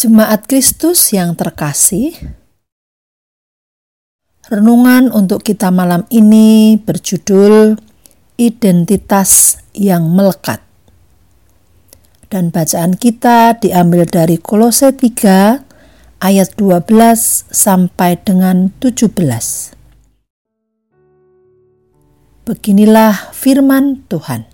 Jemaat Kristus yang terkasih, renungan untuk kita malam ini berjudul Identitas yang Melekat. Dan bacaan kita diambil dari Kolose 3 ayat 12 sampai dengan 17. Beginilah firman Tuhan.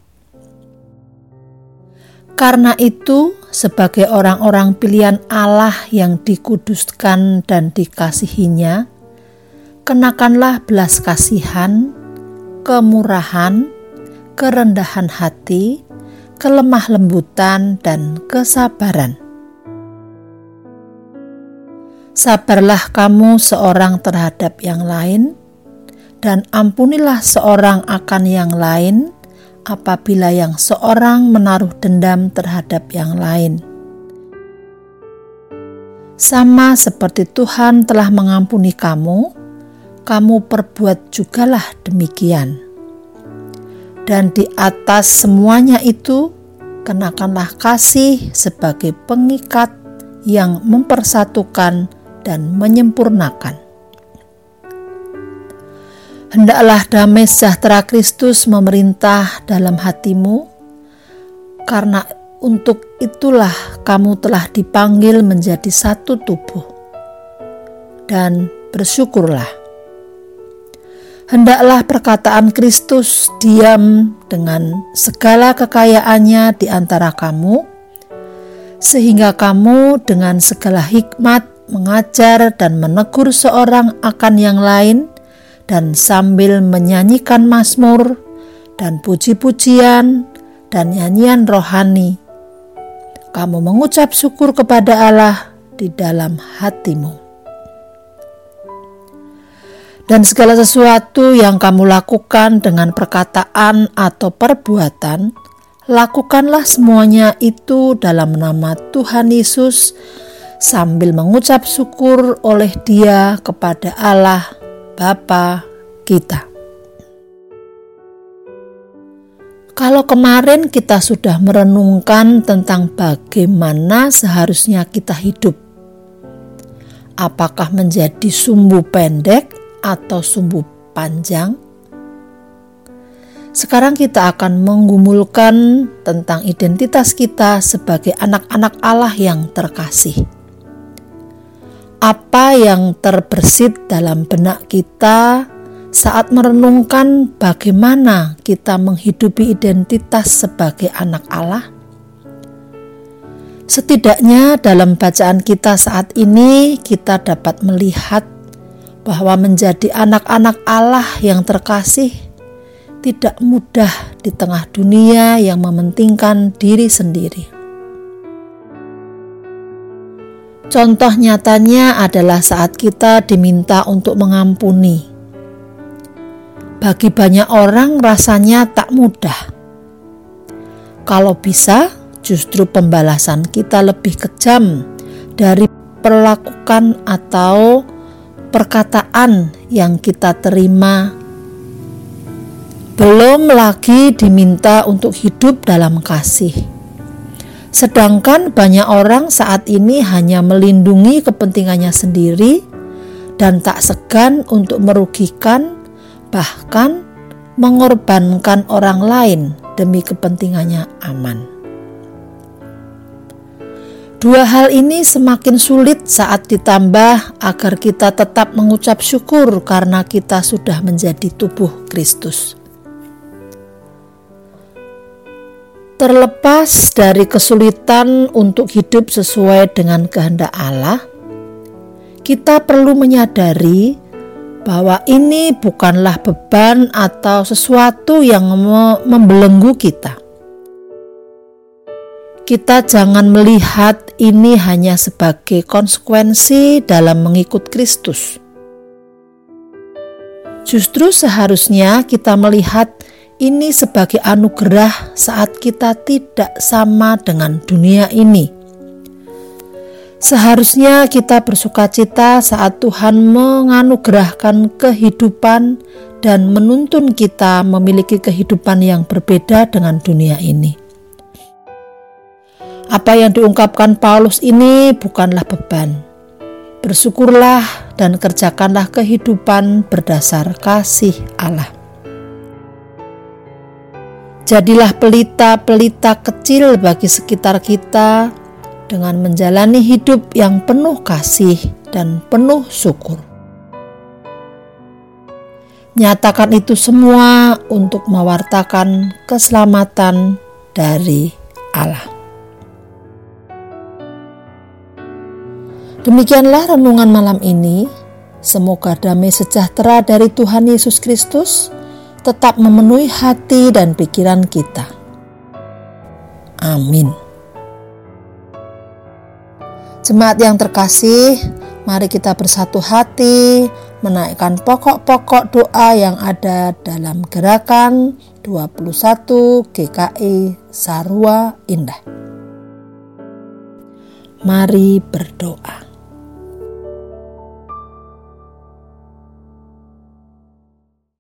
Karena itu, sebagai orang-orang pilihan Allah yang dikuduskan dan dikasihinya, kenakanlah belas kasihan, kemurahan, kerendahan hati, kelemah lembutan, dan kesabaran. Sabarlah kamu seorang terhadap yang lain, dan ampunilah seorang akan yang lain apabila yang seorang menaruh dendam terhadap yang lain. Sama seperti Tuhan telah mengampuni kamu, kamu perbuat jugalah demikian. Dan di atas semuanya itu, kenakanlah kasih sebagai pengikat yang mempersatukan dan menyempurnakan. Hendaklah damai sejahtera Kristus memerintah dalam hatimu, karena untuk itulah kamu telah dipanggil menjadi satu tubuh. Dan bersyukurlah. Hendaklah perkataan Kristus diam dengan segala kekayaannya di antara kamu, sehingga kamu dengan segala hikmat mengajar dan menegur seorang akan yang lain dan sambil menyanyikan mazmur dan puji-pujian dan nyanyian rohani, kamu mengucap syukur kepada Allah di dalam hatimu. Dan segala sesuatu yang kamu lakukan dengan perkataan atau perbuatan, lakukanlah semuanya itu dalam nama Tuhan Yesus sambil mengucap syukur oleh Dia kepada Allah Bapa kita. Kalau kemarin kita sudah merenungkan tentang bagaimana seharusnya kita hidup, apakah menjadi sumbu pendek atau sumbu panjang? Sekarang kita akan menggumulkan tentang identitas kita sebagai anak-anak Allah yang terkasih apa yang terbersit dalam benak kita saat merenungkan bagaimana kita menghidupi identitas sebagai anak Allah? Setidaknya dalam bacaan kita saat ini kita dapat melihat bahwa menjadi anak-anak Allah yang terkasih tidak mudah di tengah dunia yang mementingkan diri sendiri. Contoh nyatanya adalah saat kita diminta untuk mengampuni. Bagi banyak orang, rasanya tak mudah. Kalau bisa, justru pembalasan kita lebih kejam dari perlakukan atau perkataan yang kita terima. Belum lagi diminta untuk hidup dalam kasih Sedangkan banyak orang saat ini hanya melindungi kepentingannya sendiri dan tak segan untuk merugikan, bahkan mengorbankan orang lain demi kepentingannya aman. Dua hal ini semakin sulit saat ditambah agar kita tetap mengucap syukur karena kita sudah menjadi tubuh Kristus. Terlepas dari kesulitan untuk hidup sesuai dengan kehendak Allah, kita perlu menyadari bahwa ini bukanlah beban atau sesuatu yang membelenggu kita. Kita jangan melihat ini hanya sebagai konsekuensi dalam mengikut Kristus. Justru seharusnya kita melihat ini sebagai anugerah saat kita tidak sama dengan dunia ini. Seharusnya kita bersuka cita saat Tuhan menganugerahkan kehidupan dan menuntun kita memiliki kehidupan yang berbeda dengan dunia ini. Apa yang diungkapkan Paulus ini bukanlah beban. Bersyukurlah dan kerjakanlah kehidupan berdasar kasih Allah. Jadilah pelita-pelita kecil bagi sekitar kita dengan menjalani hidup yang penuh kasih dan penuh syukur. Nyatakan itu semua untuk mewartakan keselamatan dari Allah. Demikianlah renungan malam ini. Semoga damai sejahtera dari Tuhan Yesus Kristus tetap memenuhi hati dan pikiran kita. Amin. Jemaat yang terkasih, mari kita bersatu hati menaikkan pokok-pokok doa yang ada dalam gerakan 21 GKI Sarua Indah. Mari berdoa.